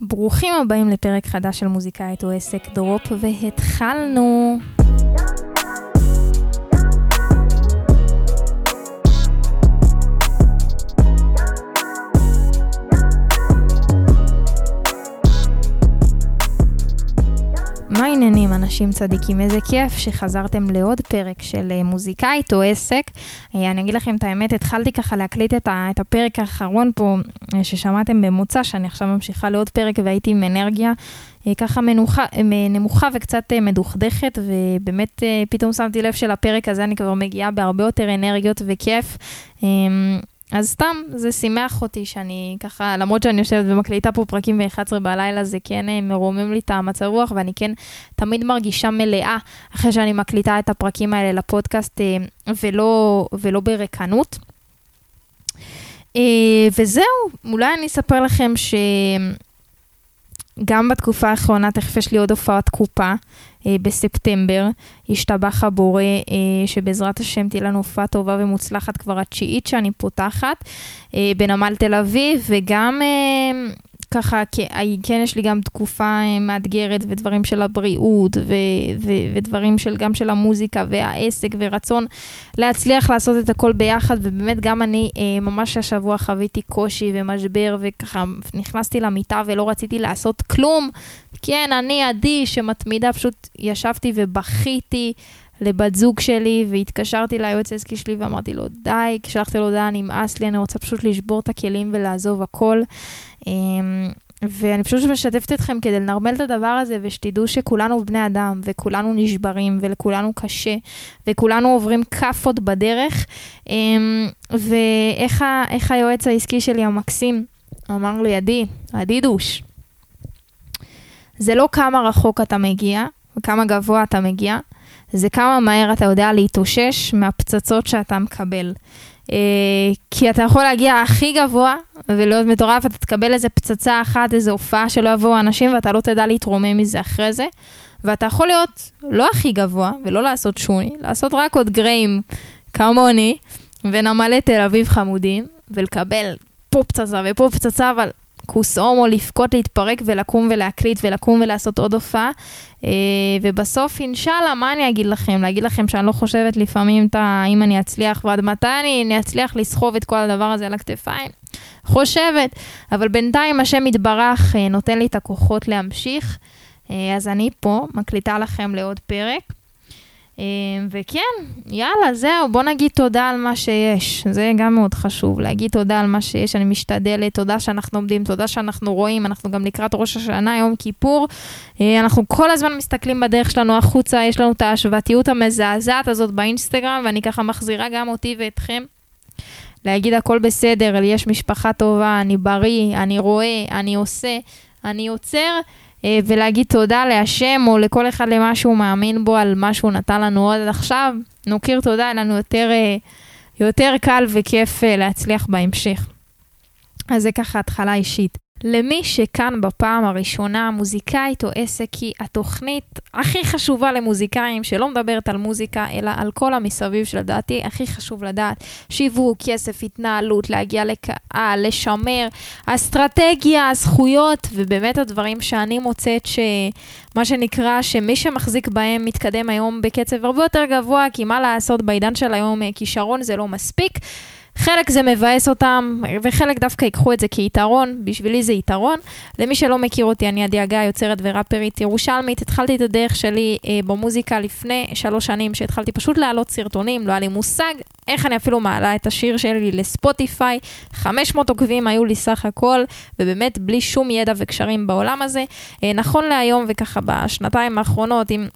ברוכים הבאים לפרק חדש של מוזיקאית או עסק דרופ, והתחלנו. העניינים, אנשים צדיקים? איזה כיף שחזרתם לעוד פרק של אה, מוזיקאית או עסק. אה, אני אגיד לכם את האמת, התחלתי ככה להקליט את, הפרק האחרון פה, אה, ששמעתם במוצא, שאני עכשיו ממשיכה לעוד פרק והייתי עם אנרגיה ככה מנוחה, נמוכה וקצת מדוכדכת, ובאמת פתאום שמתי לב שלפרק הזה אני כבר מגיעה בהרבה יותר אנרגיות וכיף. אז סתם, זה שימח אותי שאני ככה, למרות שאני יושבת ומקליטה פה פרקים ב-11 בלילה, זה כן אה, מרומם לי את המצב רוח, ואני כן תמיד מרגישה מלאה אחרי שאני מקליטה את הפרקים האלה לפודקאסט, אה, ולא, ולא בריקנות. אה, וזהו, אולי אני אספר לכם ש... גם בתקופה האחרונה, תכף יש לי עוד הופעת קופה בספטמבר. השתבח הבורא, אה, שבעזרת השם תהיה לנו הופעה טובה ומוצלחת כבר התשיעית שאני פותחת אה, בנמל תל אביב, וגם אה, ככה, כן יש לי גם תקופה אה, מאתגרת ודברים של הבריאות ו- ו- ודברים של, גם של המוזיקה והעסק ורצון להצליח לעשות את הכל ביחד ובאמת גם אני אה, ממש השבוע חוויתי קושי ומשבר וככה נכנסתי למיטה ולא רציתי לעשות כלום. כן, אני עדי שמתמידה, פשוט ישבתי ובכיתי. לבת זוג שלי, והתקשרתי ליועץ העסקי שלי ואמרתי לו, די, שלחתי לו די, נמאס לי, אני רוצה פשוט לשבור את הכלים ולעזוב הכל. אמ, ואני פשוט משתפת אתכם כדי לנרמל את הדבר הזה, ושתדעו שכולנו בני אדם, וכולנו נשברים, ולכולנו קשה, וכולנו עוברים כאפות בדרך. אמ, ואיך היועץ העסקי שלי המקסים אמר לי, עדי, עדי דוש, זה לא כמה רחוק אתה מגיע, וכמה גבוה אתה מגיע, זה כמה מהר אתה יודע להתאושש מהפצצות שאתה מקבל. Uh, כי אתה יכול להגיע הכי גבוה ולהיות מטורף, אתה תקבל איזה פצצה אחת, איזה הופעה שלא יבואו אנשים ואתה לא תדע להתרומם מזה אחרי זה. ואתה יכול להיות לא הכי גבוה ולא לעשות שוני, לעשות רק עוד גריים כמוני ונמלא תל אביב חמודים ולקבל פה פצצה ופה פצצה, אבל כוס הומו, לבכות, להתפרק ולקום ולהקליט ולקום ולעשות עוד הופעה. אה, ובסוף, אינשאללה, מה אני אגיד לכם? להגיד לכם שאני לא חושבת לפעמים אם אני אצליח ועד מתי אני אצליח לסחוב את כל הדבר הזה על הכתפיים? חושבת, אבל בינתיים השם יתברך אה, נותן לי את הכוחות להמשיך. אה, אז אני פה, מקליטה לכם לעוד פרק. אמ, וכן, יאללה, זהו, בוא נגיד תודה על מה שיש. זה גם מאוד חשוב, להגיד תודה על מה שיש, אני משתדלת, תודה שאנחנו עומדים, תודה שאנחנו רואים, אנחנו גם לקראת ראש השנה, יום כיפור. אה, אנחנו כל הזמן מסתכלים בדרך שלנו החוצה, יש לנו את ההשוואתיות המזעזעת הזאת באינסטגרם, ואני ככה מחזירה גם אותי ואתכם. להגיד הכל בסדר, יש משפחה טובה, אני בריא, אני רואה, אני עושה, אני עוצר. אה, ולהגיד תודה להשם או לכל אחד למה שהוא מאמין בו על מה שהוא נתן לנו עד עכשיו, נוקיר תודה, יהיה לנו יותר, אה, יותר קל וכיף אה, להצליח בהמשך. אז זה ככה התחלה אישית. למי שכאן בפעם הראשונה, מוזיקאית או עסק היא התוכנית הכי חשובה למוזיקאים, שלא מדברת על מוזיקה, אלא על כל המסביב שלדעתי הכי חשוב לדעת. שיווק, כסף, התנהלות, להגיע לקהל, לשמר, אסטרטגיה, זכויות, ובאמת הדברים שאני מוצאת שמה שנקרא, שמי שמחזיק בהם מתקדם היום בקצב הרבה יותר גבוה, כי מה לעשות, בעידן של היום כישרון זה לא מספיק. חלק זה מבאס אותם, וחלק דווקא ייקחו את זה כיתרון, בשבילי זה יתרון. למי שלא מכיר אותי, אני עדי הגיא, יוצרת וראפרית ירושלמית. התחלתי את הדרך שלי אה, במוזיקה לפני שלוש שנים, שהתחלתי פשוט להעלות סרטונים, לא היה לי מושג איך אני אפילו מעלה את השיר שלי לספוטיפיי. 500 עוקבים היו לי סך הכל, ובאמת בלי שום ידע וקשרים בעולם הזה. אה, נכון להיום, וככה בשנתיים האחרונות, עם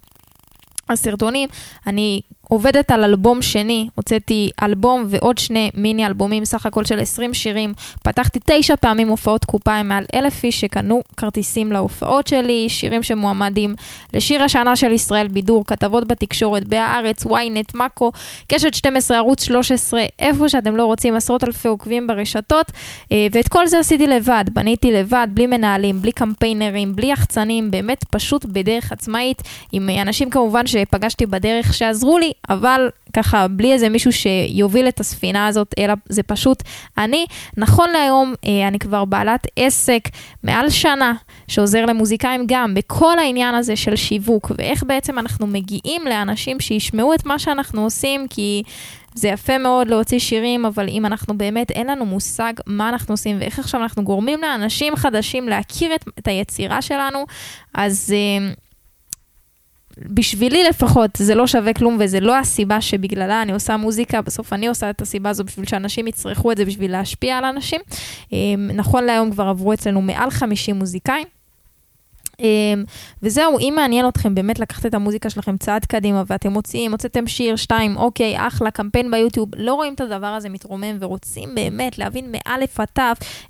הסרטונים, אני עובדת על אלבום שני, הוצאתי אלבום ועוד שני מיני אלבומים, סך הכל של 20 שירים. פתחתי תשע פעמים הופעות קופה עם מעל אלף איש שקנו כרטיסים להופעות שלי, שירים שמועמדים לשיר השנה של ישראל בידור, כתבות בתקשורת, בהארץ, ynet, מאקו, קשת 12, ערוץ 13, איפה שאתם לא רוצים, עשרות אלפי עוקבים ברשתות, אה, ואת כל זה עשיתי לבד, בניתי לבד, בלי מנהלים, בלי קמפיינרים, בלי יחצנים, באמת פשוט בדרך עצמאית, עם אנשים כמובן שפגשתי בדרך שעזרו לי אבל ככה, בלי איזה מישהו שיוביל את הספינה הזאת, אלא זה פשוט אני. נכון להיום, אה, אני כבר בעלת עסק מעל שנה, שעוזר למוזיקאים גם בכל העניין הזה של שיווק, ואיך בעצם אנחנו מגיעים לאנשים שישמעו את מה שאנחנו עושים, כי... זה יפה מאוד להוציא שירים, אבל אם אנחנו באמת, אין לנו מושג מה אנחנו עושים ואיך עכשיו אנחנו גורמים לאנשים חדשים להכיר את, את היצירה שלנו, אז uh, בשבילי לפחות זה לא שווה כלום וזה לא הסיבה שבגללה אני עושה מוזיקה, בסוף אני עושה את הסיבה הזו בשביל שאנשים יצרכו את זה בשביל להשפיע על אנשים. Um, נכון להיום כבר עברו אצלנו מעל 50 מוזיקאים. אמ, וזהו, אם מעניין אתכם באמת לקחת את המוזיקה שלכם צעד קדימה ואתם מוציאים, הוצאתם שיר, שתיים, אוקיי, אחלה, קמפיין ביוטיוב, לא רואים את הדבר הזה מתרומם ורוצים באמת להבין מאלף עד תו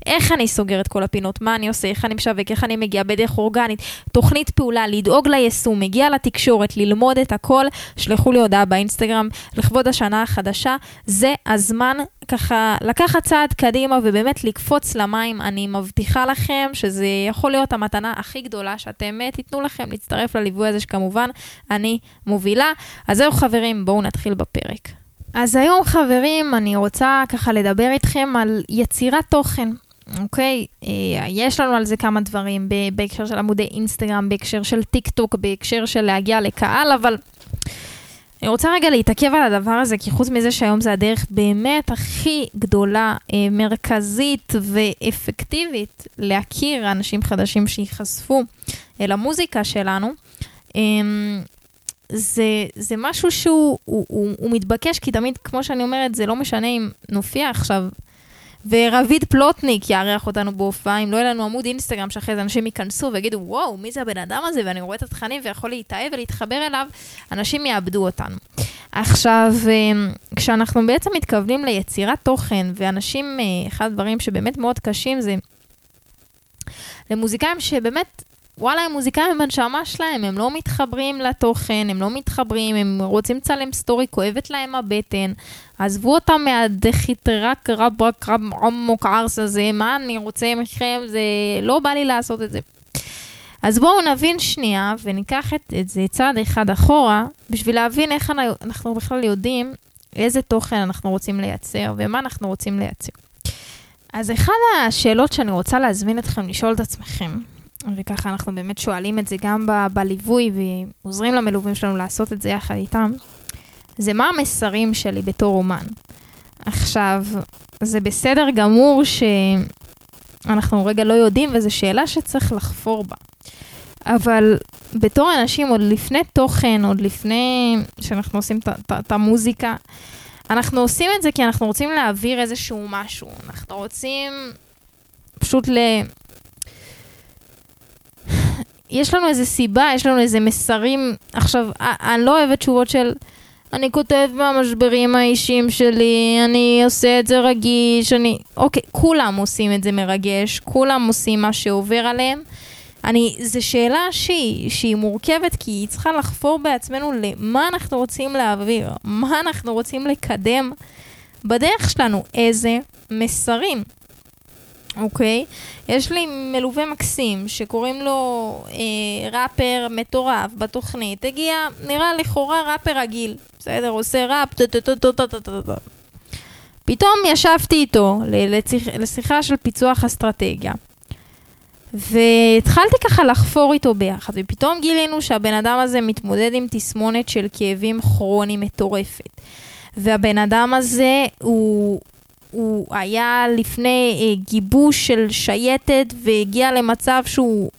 איך אני סוגר את כל הפינות, מה אני עושה, איך אני משווק, איך אני מגיע בדרך אורגנית, תוכנית פעולה, לדאוג ליישום, מגיע לתקשורת, ללמוד את הכל, שלחו לי הודעה באינסטגרם לכבוד השנה החדשה, זה הזמן ככה לקחת צעד קדימה ובאמת לקפוץ למים, אני מבטיחה לכם שזה יכול להיות המתנה הכי גדולה שאתם אה, תיתנו לכם להצטרף לליווי הזה שכמובן אני מובילה. אז זהו חברים, בואו נתחיל בפרק. אז היום חברים, אני רוצה ככה לדבר איתכם על יצירת תוכן. אוקיי, אה, יש לנו על זה כמה דברים בהקשר של עמודי אינסטגרם, בהקשר של טיק טוק, בהקשר של להגיע לקהל, אבל אני רוצה רגע להתעכב על הדבר הזה, כי חוץ מזה שהיום זה הדרך באמת הכי גדולה, אה, מרכזית ואפקטיבית להכיר אנשים חדשים שייחשפו אל המוזיקה שלנו, אמ, זה, זה משהו שהוא הוא, הוא, הוא מתבקש, כי תמיד, כמו שאני אומרת, זה לא משנה אם נופיע עכשיו ורביד פלוטניק יארח אותנו בהופעה, אם לא יהיה לנו עמוד אינסטגרם שאחרי זה אנשים ייכנסו ויגידו, וואו, מי זה הבן אדם הזה? ואני רואה את התכנים ויכול להתאהב ולהתחבר אליו, אנשים יאבדו אותנו. עכשיו, אמ, כשאנחנו בעצם מתכוונים ליצירת תוכן, ואנשים, אה, אחד הדברים שבאמת מאוד קשים זה למוזיקאים שבאמת וואלה, הם מוזיקאים בנשמה שלהם, הם לא מתחברים לתוכן, הם לא מתחברים, הם רוצים לצלם סטורי, כואבת להם הבטן. עזבו אותם מהדחית רק רב רק רב עמוק ערס הזה, מה אני רוצה מכם, זה לא בא לי לעשות את זה. אז בואו נבין שנייה וניקח את, את זה צעד אחד אחורה, בשביל להבין איך אנחנו בכלל יודעים איזה תוכן אנחנו רוצים לייצר ומה אנחנו רוצים לייצר. אז אחת השאלות שאני רוצה להזמין אתכם לשאול את עצמכם, וככה אנחנו באמת שואלים את זה גם ב- בליווי ועוזרים למלווים שלנו לעשות את זה יחד איתם, זה מה המסרים שלי בתור אומן. עכשיו, זה בסדר גמור שאנחנו רגע לא יודעים, וזו שאלה שצריך לחפור בה. אבל בתור אנשים, עוד לפני תוכן, עוד לפני שאנחנו עושים את המוזיקה, אנחנו עושים את זה כי אנחנו רוצים להעביר איזשהו משהו. אנחנו רוצים פשוט ל... יש לנו איזה סיבה, יש לנו איזה מסרים. עכשיו, אני לא אוהבת תשובות של... אני כותב מהמשברים האישיים שלי, אני עושה את זה רגיש, אני... אוקיי, כולם עושים את זה מרגש, כולם עושים מה שעובר עליהם. אני, זו שאלה שהיא, שהיא מורכבת, כי היא צריכה לחפור בעצמנו למה אנחנו רוצים להעביר, מה אנחנו רוצים לקדם בדרך שלנו, איזה מסרים. אוקיי? יש לי מלווה מקסים שקוראים לו אה, ראפר מטורף בתוכנית. הגיע, נראה לכאורה ראפר רגיל, בסדר? עושה ראפ, טה-טה-טה-טה-טה-טה. פתאום ישבתי איתו לשיחה של פיצוח אסטרטגיה. והתחלתי ככה לחפור איתו ביחד, ופתאום גילינו שהבן אדם הזה מתמודד עם תסמונת של כאבים כרוניים מטורפת. והבן אדם הזה הוא, הוא היה לפני אה, גיבוש של שייטת והגיע למצב שהוא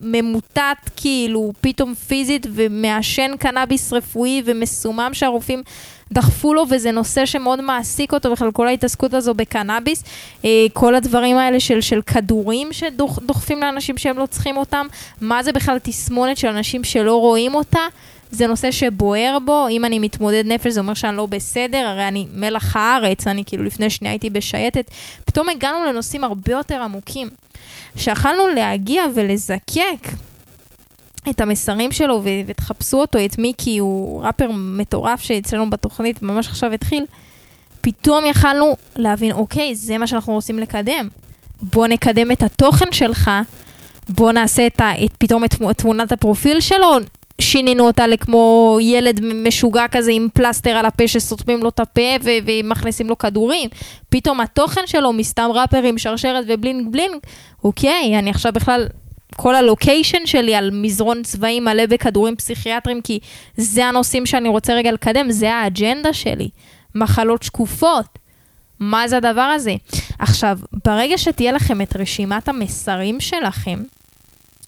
ממוטט כאילו פתאום פיזית ומעשן קנאביס רפואי ומסומם שהרופאים דחפו לו וזה נושא שמאוד מעסיק אותו בכלל כל ההתעסקות הזו בקנאביס. אה, כל הדברים האלה של, של כדורים שדוחפים לאנשים שהם לא צריכים אותם. מה זה בכלל תסמונת של אנשים שלא רואים אותה? זה נושא שבוער בו, אם אני מתמודד נפש זה אומר שאני לא בסדר, הרי אני מלח הארץ, אני כאילו לפני שנייה הייתי בשייטת, פתאום הגענו לנושאים הרבה יותר עמוקים, שיכלנו להגיע ולזקק את המסרים שלו ו- ותחפשו אותו, את מיקי, הוא ראפר מטורף שאצלנו בתוכנית ממש עכשיו התחיל, פתאום יכלנו להבין, אוקיי, זה מה שאנחנו רוצים לקדם. בוא נקדם את התוכן שלך, בוא נעשה את, ה- את פתאום את תמונת הפרופיל שלו, שינינו אותה לכמו ילד משוגע כזה עם פלסטר על הפה שסותמים לו את הפה ו- ומכניסים לו כדורים. פתאום התוכן שלו מסתם ראפר עם, שרשרת ו bling bling, אוקיי, אני עכשיו בכלל, כל ה location שלי על מזרון צבאי מלא בכדורים פסיכיאטרים, כי זה הנושאים שאני רוצה רגע לקדם, זה האג'נדה שלי. מחלות שקופות. מה זה הדבר הזה? עכשיו, ברגע שתהיה לכם את רשימת המסרים שלכם,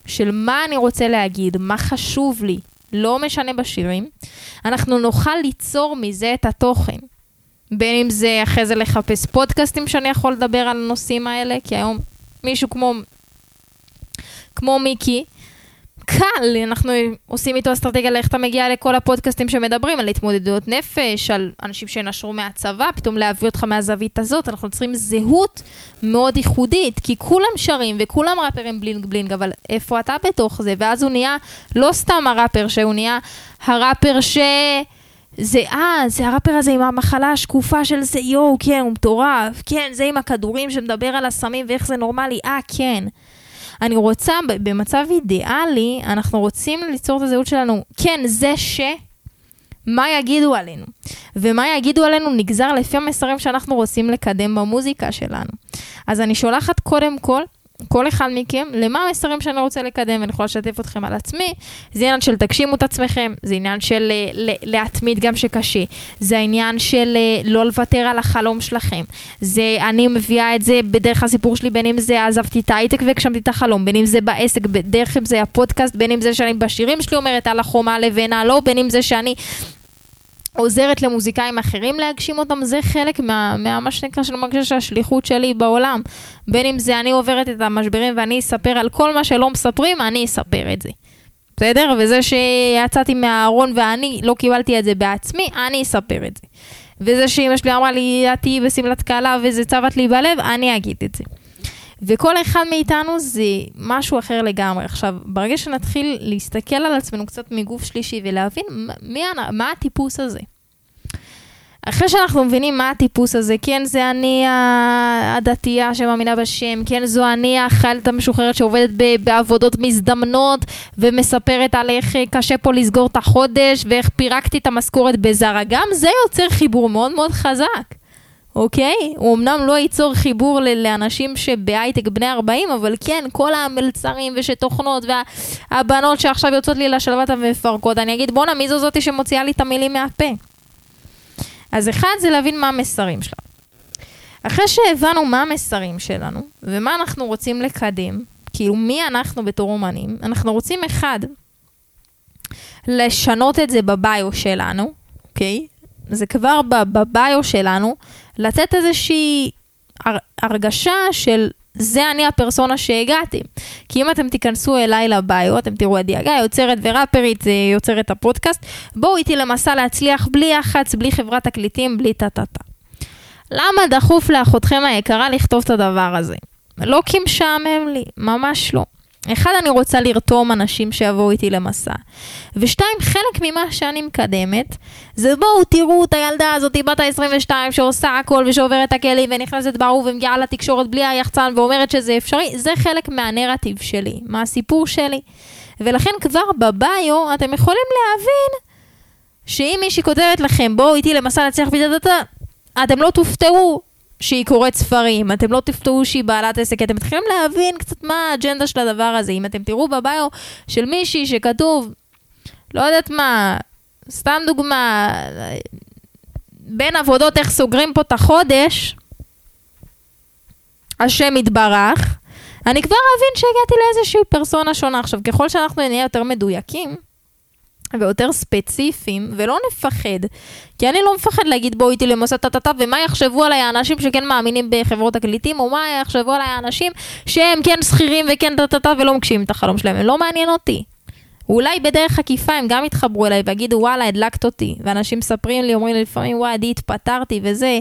של מה אני רוצה להגיד, מה חשוב לי, לא משנה בשירים, אנחנו נוכל ליצור מזה את התוכן. בין אם זה אחרי זה לחפש פודקאסטים שאני יכול לדבר על הנושאים האלה, כי היום מישהו כמו, כמו מיקי, קל, אנחנו עושים איתו אסטרטגיה לאיך אתה מגיע לכל הפודקאסטים שמדברים על התמודדויות נפש, על אנשים שנשרו מהצבא, פתאום להביא אותך מהזווית הזאת, אנחנו צריכים זהות מאוד ייחודית, כי כולם שרים וכולם ראפרים בלינג בלינג, אבל איפה אתה בתוך זה? ואז הוא נהיה לא סתם הראפר, שהוא נהיה הראפר ש... זה, אה, זה הראפר הזה עם המחלה השקופה של זה, יואו, כן, הוא מטורף, כן, זה עם הכדורים שמדבר על הסמים ואיך זה נורמלי, אה, כן. אני רוצה, במצב אידיאלי, אנחנו רוצים ליצור את הזהות שלנו, כן, זה ש... מה יגידו עלינו? ומה יגידו עלינו נגזר לפי המסרים שאנחנו רוצים לקדם במוזיקה שלנו. אז אני שולחת קודם כל כל אחד מכם, למה המסרים שאני רוצה לקדם, ואני יכולה לשתף אתכם על עצמי, זה עניין של תגשימו את עצמכם, זה עניין של uh, להתמיד גם שקשה, זה העניין של uh, לא לוותר על החלום שלכם, זה, אני מביאה את זה בדרך הסיפור שלי, בין אם זה עזבתי את ההייטק והגשמתי את החלום, בין אם זה בעסק, בדרך אם זה הפודקאסט, בין אם זה שאני בשירים שלי אומרת על החומה לבנה, לא, בין אם זה שאני עוזרת למוזיקאים אחרים להגשים אותם, זה חלק מה, מה מה שנקרא של מרגיש השליחות שלי בעולם. בין אם זה אני עוברת את המשברים ואני אספר על כל מה שלא מספרים, אני אספר את זה. בסדר? וזה שיצאתי מהארון ואני לא קיבלתי את זה בעצמי, אני אספר את זה. וזה שאמא שלי אמרה לי, את תהיי בשמלת כלה וזה צבט לי בלב, אני אגיד את זה. וכל אחד מאיתנו זה משהו אחר לגמרי. עכשיו, ברגע שנתחיל להסתכל על עצמנו קצת מגוף שלישי ולהבין מי, מה הטיפוס הזה. אחרי שאנחנו מבינים מה הטיפוס הזה, כן זה אני הדתייה שמאמינה בשם, כן זו אני החיילת המשוחררת שעובדת בעבודות מזדמנות ומספרת על איך קשה פה לסגור את החודש ואיך פירקתי את המשכורת בזרה, גם זה יוצר חיבור מאוד מאוד חזק. אוקיי? הוא אמנם לא ייצור חיבור לאנשים שבהייטק בני 40, אבל כן, כל המלצרים ושתוכנות והבנות שעכשיו יוצאות לי לשלוות המפרקות, אני אגיד, בואנה, מי זו זאתי שמוציאה לי את המילים מהפה? אז אחד זה להבין מה המסרים שלנו. אחרי שהבנו מה המסרים שלנו, ומה אנחנו רוצים לקדם, כאילו מי אנחנו בתור אומנים, אנחנו רוצים אחד, לשנות את זה בביו שלנו, אוקיי? זה כבר בביו שלנו, לתת איזושהי הרגשה של זה אני הפרסונה שהגעתי. כי אם אתם תיכנסו אליי לביו, אתם תראו את דיאגה, יוצרת וראפרית, זה יוצרת הפודקאסט, בואו איתי למסע להצליח בלי יח"צ, בלי חברת תקליטים, בלי טה-טה-טה. למה דחוף לאחותכם היקרה לכתוב את הדבר הזה? לא כי משעמם לי, ממש לא. אחד, אני רוצה לרתום אנשים שיבואו איתי למסע. ושתיים, חלק ממה שאני מקדמת, זה בואו תראו את הילדה הזאת, בת ה-22, שעושה הכל ושעוברת את הכלים ונכנסת ברור ומגיעה לתקשורת בלי היחצן ואומרת שזה אפשרי, זה חלק מהנרטיב שלי, מהסיפור שלי. ולכן כבר בביו אתם יכולים להבין שאם מישהי כותבת לכם, בואו איתי למסע להצליח בדדתה, אתם לא תופתעו שהיא קוראת ספרים, אתם לא תפתעו שהיא בעלת עסק, אתם מתחילים להבין קצת מה האג'נדה של הדבר הזה. אם אתם תראו בביו של מישהי שכתוב, לא יודעת מה, סתם דוגמה, בין עבודות איך סוגרים פה את החודש, השם יתברך, אני כבר אבין שהגעתי לאיזושהי פרסונה שונה. עכשיו, ככל שאנחנו נהיה יותר מדויקים, ויותר ספציפיים, ולא נפחד. כי אני לא מפחד להגיד בואו איתי למוסד טה-טה-טה, ומה יחשבו עליי האנשים שכן מאמינים בחברות תקליטים, או מה יחשבו עליי האנשים שהם כן שכירים וכן טה-טה-טה ולא מגשימים את החלום שלהם, הם לא מעניין אותי. אולי בדרך עקיפה הם גם יתחברו אליי ויגידו וואלה הדלקת אותי ואנשים מספרים לי אומרים לי לפעמים וואי עדי התפטרתי וזה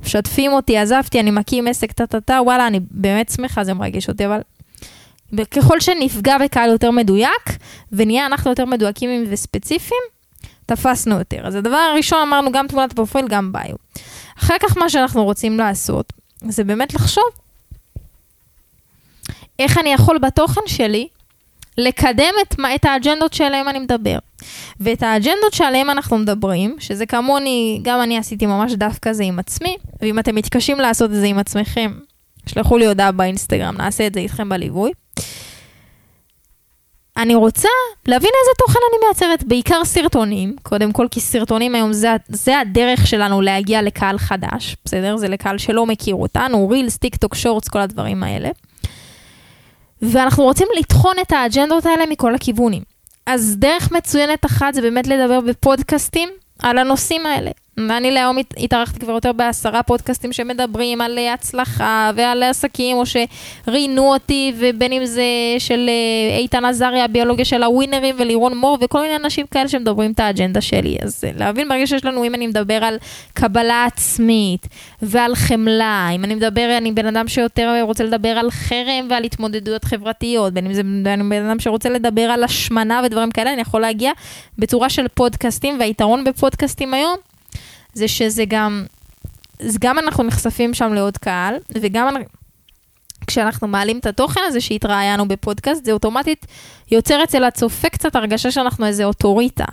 משתפים אותי עזבתי אני מקים עסק טה טה טה וואלה אני באמת שמחה זה מרגש אותי אבל וככל שנפגע בקהל יותר מדויק, ונהיה אנחנו יותר מדויקים וספציפיים, תפסנו יותר. אז הדבר הראשון אמרנו גם תמונת פרופיל, גם ביו. אחר כך מה שאנחנו רוצים לעשות, זה באמת לחשוב איך אני יכול בתוכן שלי לקדם את, את האג'נדות שעליהן אני מדבר. ואת האג'נדות שעליהן אנחנו מדברים, שזה כמוני, גם אני עשיתי ממש דף כזה עם עצמי, ואם אתם מתקשים לעשות את זה עם עצמכם, שלחו לי הודעה באינסטגרם, נעשה את זה איתכם בליווי. אני רוצה להבין איזה תוכן אני מייצרת, בעיקר סרטונים, קודם כל כי סרטונים היום זה, זה הדרך שלנו להגיע לקהל חדש, בסדר? זה לקהל שלא מכיר אותנו, רילס, טיק טוק, שורטס, כל הדברים האלה. ואנחנו רוצים לטחון את האג'נדות האלה מכל הכיוונים. אז דרך מצוינת אחת זה באמת לדבר בפודקאסטים על הנושאים האלה. ואני להיום התארחתי כבר יותר בעשרה פודקאסטים שמדברים על הצלחה ועל עסקים, או שראיינו אותי, ובין אם זה של אה, איתן עזריה, הביולוגיה של הווינרים, ולירון מור, וכל מיני אנשים כאלה שמדברים את האג'נדה שלי. אז אה, להבין ברגע שיש לנו, אם אני מדבר על קבלה עצמית ועל חמלה, אם אני מדבר, אני בן אדם שיותר רוצה לדבר על חרם ועל התמודדויות חברתיות, בין אם זה בן אדם שרוצה לדבר על השמנה ודברים כאלה, אני יכול להגיע בצורה של פודקאסטים, והיתרון בפודקאסטים היום, זה שזה גם, זה גם אנחנו נחשפים שם לעוד קהל, וגם כשאנחנו מעלים את התוכן הזה שהתראיינו בפודקאסט, זה אוטומטית יוצר אצל הצופה קצת הרגשה שאנחנו איזה אוטוריטה.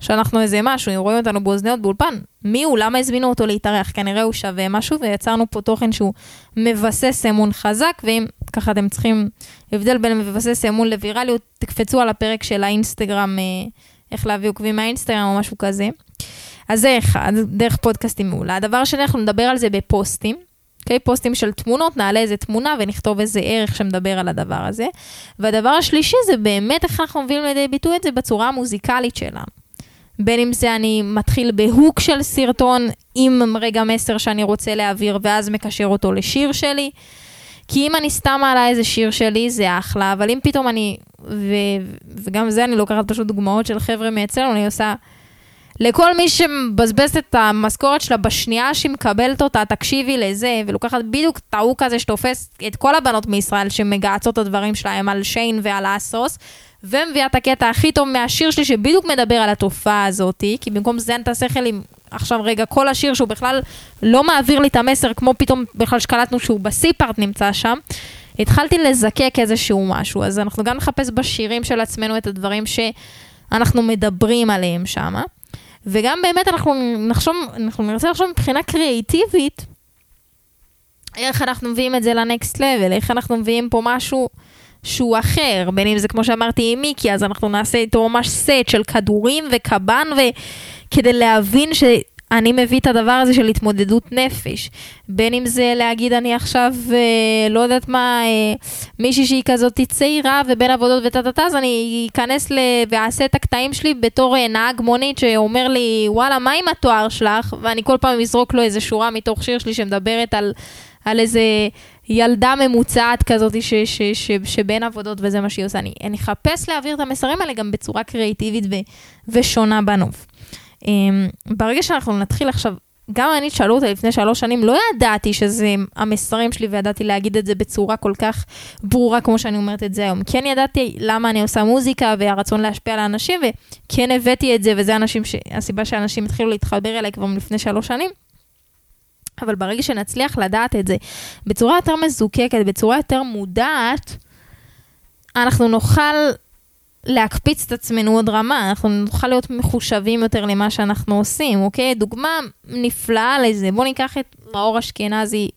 שאנחנו איזה משהו, אם רואים אותנו באוזניות באולפן, מי הוא? למה הזמינו אותו להתארח? כנראה הוא שווה משהו, ויצרנו פה תוכן שהוא מבסס אמון חזק, ואם ככה אתם צריכים הבדל בין מבסס אמון לווירליות, תקפצו על הפרק של האינסטגרם, אה, איך להביא עוקבים מהאינסטגרם או משהו כזה. אז זה אחד, דרך פודקאסטים מעולה. הדבר השני, אנחנו נדבר על זה בפוסטים. אוקיי? פוסטים של תמונות, נעלה איזה תמונה ונכתוב איזה ערך שמדבר על הדבר הזה. והדבר השלישי זה באמת איך אנחנו מביאים לידי ביטוי את זה בצורה המוזיקלית שלנו. בין אם זה אני מתחיל בהוק של סרטון עם רגע מסר שאני רוצה להעביר ואז מקשר אותו לשיר שלי. כי אם אני סתם מעלה איזה שיר שלי זה אחלה, אבל אם פתאום אני, ו, וגם זה אני לוקחת פשוט דוגמאות של חבר'ה מאצלנו, אני עושה לכל מי שמבזבז את המשכורת שלה בשנייה שהיא מקבלת אותה, תקשיבי לזה, ולוקחת בדיוק את ההוא כזה שתופס את כל הבנות מישראל שמגהצות את הדברים שלהם על שיין ועל אסוס, ומביאה את הקטע הכי טוב מהשיר שלי שבדיוק מדבר על התופעה הזאת, כי במקום זה אני תעשה שכל עם עכשיו רגע כל השיר שהוא בכלל לא מעביר לי את המסר, כמו פתאום בכלל שקלטנו שהוא בסי-פארט נמצא שם. התחלתי לזקק איזשהו משהו, אז אנחנו גם נחפש בשירים של עצמנו את הדברים שאנחנו מדברים עליהם שמה. וגם באמת אנחנו נחשוב, אנחנו נרצה לחשוב מבחינה קריאיטיבית, איך אנחנו מביאים את זה לנקסט לבל, איך אנחנו מביאים פה משהו שהוא אחר, בין אם זה כמו שאמרתי עם מיקי, אז אנחנו נעשה איתו ממש סט של כדורים וקב"ן, וכדי להבין ש... אני מביא את הדבר הזה של התמודדות נפש. בין אם זה להגיד אני עכשיו, אה, לא יודעת מה, אה, מישהי שהיא כזאת צעירה ובין עבודות וטה טה טה, אז אני אכנס ל... ואעשה את הקטעים שלי בתור אה, נהג מונית שאומר לי, וואלה, מה עם התואר שלך? ואני כל פעם אזרוק לו איזה שורה מתוך שיר שלי שמדברת על, על איזה ילדה ממוצעת כזאת ש, ש, ש, שבין עבודות וזה מה שהיא עושה. אני, אני אחפש להעביר את המסרים האלה גם בצורה קריאיטיבית ו, ושונה בנוף. אמ, ברגע שאנחנו נתחיל עכשיו, גם אני, שאלו אותי לפני שלוש שנים, לא ידעתי שזה המסרים שלי וידעתי להגיד את זה בצורה כל כך ברורה כמו שאני אומרת את זה היום. כן ידעתי למה אני עושה מוזיקה והרצון להשפיע על האנשים, וכן הבאתי את זה, וזה אנשים ש... הסיבה שאנשים התחילו להתחבר אליי כבר לפני שלוש שנים. אבל ברגע שנצליח לדעת את זה בצורה יותר מזוקקת, בצורה יותר מודעת, אנחנו נוכל להקפיץ את עצמנו עוד רמה, אנחנו נוכל להיות מחושבים יותר למה שאנחנו עושים, אוקיי? דוגמה נפלאה לזה, בואו ניקח את מאור אשכנזי,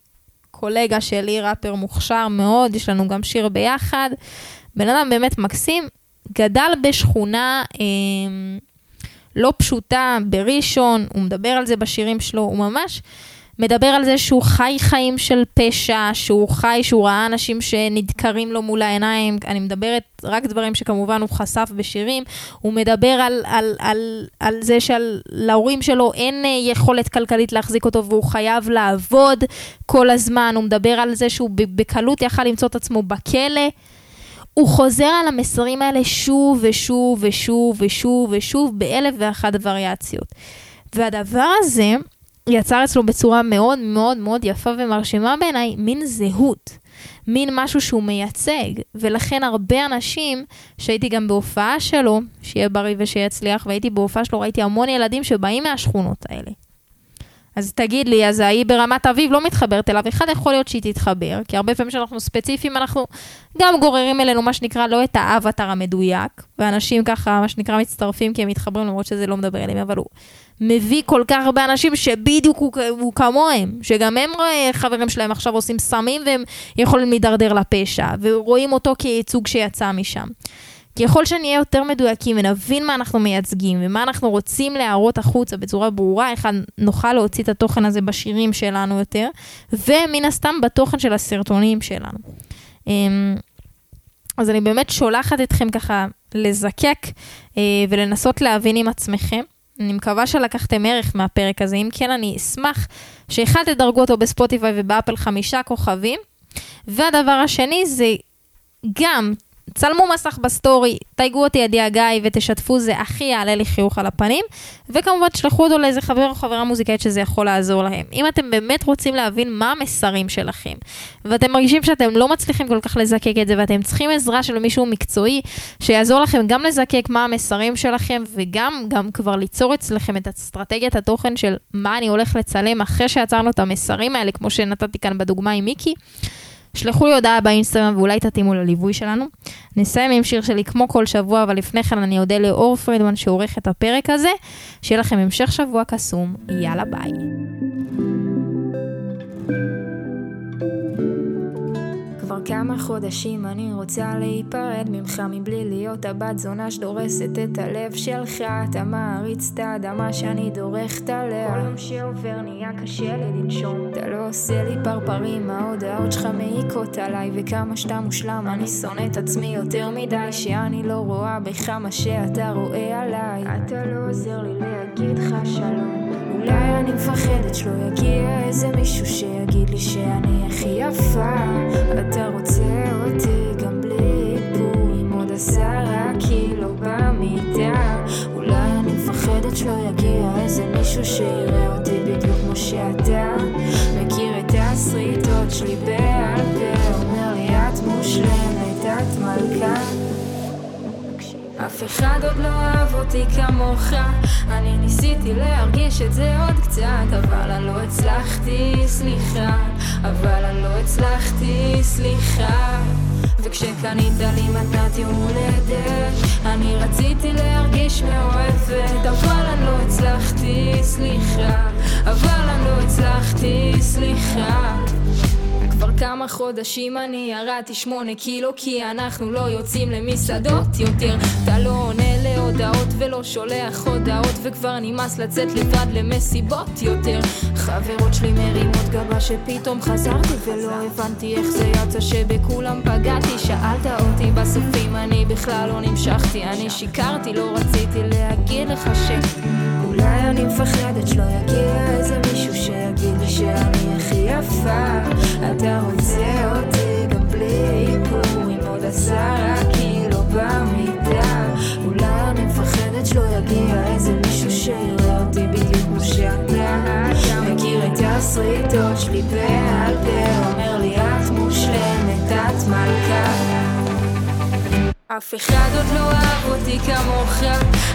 קולגה שלי, ראפר מוכשר מאוד, יש לנו גם שיר ביחד. בן אדם באמת מקסים, גדל בשכונה אה, לא פשוטה בראשון, הוא מדבר על זה בשירים שלו, הוא ממש... מדבר על זה שהוא חי חיים של פשע, שהוא חי, שהוא ראה אנשים שנדקרים לו מול העיניים, אני מדברת רק דברים שכמובן הוא חשף בשירים, הוא מדבר על, על, על, על זה שלהורים שלו אין אה, יכולת כלכלית להחזיק אותו והוא חייב לעבוד כל הזמן, הוא מדבר על זה שהוא בקלות יכל למצוא את עצמו בכלא. הוא חוזר על המסרים האלה שוב ושוב ושוב ושוב ושוב באלף ואחת וריאציות. והדבר הזה, יצר אצלו בצורה מאוד מאוד מאוד יפה ומרשימה בעיניי, מין זהות, מין משהו שהוא מייצג, ולכן הרבה אנשים, שהייתי גם בהופעה שלו, שיהיה בריא ושיצליח, והייתי בהופעה שלו, ראיתי המון ילדים שבאים מהשכונות האלה. אז תגיד לי, אז ההיא ברמת אביב לא מתחברת אליו, אחד יכול להיות שהיא תתחבר, כי הרבה פעמים כשאנחנו ספציפיים, אנחנו גם גוררים אלינו מה שנקרא לא את האבטר המדויק, ואנשים ככה, מה שנקרא, מצטרפים כי הם מתחברים, למרות שזה לא מדבר אליהם, אבל הוא מביא כל כך הרבה אנשים שבדיוק הוא, הוא כמוהם, שגם הם חברים שלהם עכשיו עושים סמים והם יכולים להידרדר לפשע, ורואים אותו כייצוג שיצא משם. ככל שנהיה יותר מדויקים ונבין מה אנחנו מייצגים ומה אנחנו רוצים להראות החוצה בצורה ברורה, איך נוכל להוציא את התוכן הזה בשירים שלנו יותר, ומן הסתם בתוכן של הסרטונים שלנו. אמ, אז אני באמת שולחת אתכם ככה לזקק אה, ולנסות להבין עם עצמכם. אני מקווה שלקחתם ערך מהפרק הזה, אם כן אני אשמח אחד, תדרגו אותו בספוטיפיי ובאפל חמישה כוכבים. והדבר השני זה גם צלמו מסך בסטורי, תייגו אותי עדי הגיא ותשתפו, זה הכי יעלה לי חיוך על הפנים. וכמובן תשלחו אותו לאיזה חבר או חברה מוזיקאית שזה יכול לעזור להם. אם אתם באמת רוצים להבין מה המסרים שלכם, ואתם מרגישים שאתם לא מצליחים כל כך לזקק את זה, ואתם צריכים עזרה של מישהו מקצועי שיעזור לכם גם לזקק מה המסרים שלכם, וגם גם כבר ליצור אצלכם את אסטרטגיית התוכן של מה אני הולך לצלם אחרי שיצרנו את המסרים האלה, כמו שנתתי כאן בדוגמה עם מיקי. שלחו לי הודעה באינסטגרם ואולי תתאימו לליווי שלנו. נסיים עם שיר שלי כמו כל שבוע, אבל לפני כן אני אודה לאור פרידמן שעורך את הפרק הזה. שיהיה לכם המשך שבוע קסום, יאללה ביי. כמה חודשים אני רוצה להיפרד ממך מבלי להיות הבת זונה שדורסת את הלב שלך. אתה מעריץ את האדמה שאני דורכת עליה. כל יום שעובר נהיה קשה לי לנשום. אתה לא עושה לי פרפרים ההודעות שלך מעיקות עליי וכמה שאתה מושלם אני שונא את עצמי יותר מדי שאני לא רואה בך מה שאתה רואה עליי. אתה לא עוזר לי להגיד לך שלום אולי אני מפחדת שלא יגיע איזה מישהו שיגיד לי שאני הכי יפה. אתה רוצה אותי גם בלי איפור עם עוד עשרה קילו במיטה. אולי אני מפחדת שלא יגיע איזה מישהו שיראה אותי בדיוק כמו שאתה. מכיר את הסריטות שלי בעל אף אחד עוד לא אהב אותי כמוך. אני ניסיתי להרגיש את זה עוד קצת אבל אני לא הצלחתי, סליחה. אבל אני לא הצלחתי, סליחה. וכשקנית לי מתנת יום הולדת אני רציתי להרגיש מאוהבת. אבל אני לא הצלחתי, סליחה. אבל אני לא הצלחתי, סליחה כמה חודשים אני ירדתי שמונה קילו כי אנחנו לא יוצאים למסעדות יותר. אתה לא עונה להודעות ולא שולח הודעות וכבר נמאס לצאת לבד למסיבות יותר. חברות שלי מרימות גבה שפתאום חזרתי ולא הבנתי איך זה יצא שבכולם פגעתי. שאלת אותי בסוף אם אני בכלל לא נמשכתי. אני שיקרתי לא רציתי להגיד לך ש... אולי אני מפחדת שלא יגיע איזה מישהו שיגיד לי שאני הכי יפה. אתה רוצה אותי גם בלי איפור עם עוד עשרה קילו במידה. אולי אני מפחדת שלא יגיע איזה מישהו שיראה אותי בדיוק כמו שאתה. מכיר את הסריטות שלי בעל פה אומר לי את מושלמת אף אחד עוד לא אהב אותי כמוך.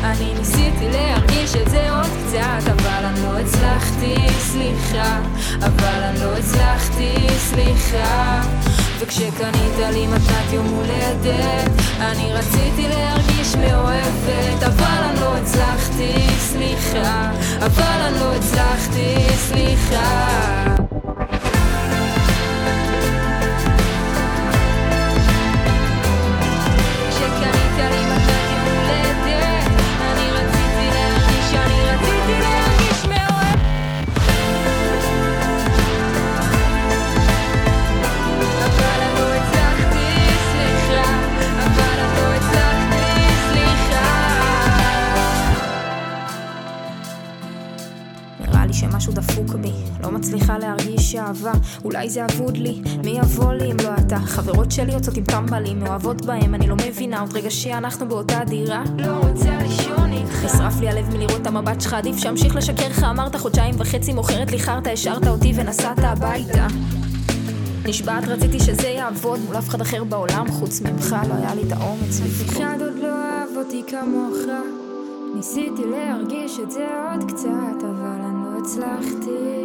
אני ניסיתי להרגיש את זה עוד קצת אבל אני לא הצלחתי, סליחה. אבל אני לא הצלחתי, סליחה. וכשקנית לי מתנת יום הולדת אני רציתי להרגיש מאוהבת. אבל אני לא הצלחתי, סליחה. אבל אני לא הצלחתי, סליחה אהבה, אולי זה אבוד לי, מי יבוא לי אם לא אתה? חברות שלי יוצאות עם טמבלים, מאוהבות בהם, אני לא מבינה, עוד רגע שאנחנו באותה דירה, לא רוצה לישון איתך. נשרף לי הלב מלראות את המבט שלך, עדיף שאמשיך לשקר לך, אמרת חודשיים וחצי מוכרת לי חרטא, השארת אותי ונסעת הביתה. נשבעת רציתי שזה יעבוד. מול אף אחד אחר בעולם חוץ ממך לא היה לי את האומץ. אף אחד עוד לא אהב אותי כמוך. ניסיתי להרגיש את זה עוד קצת אבל אני הצלחתי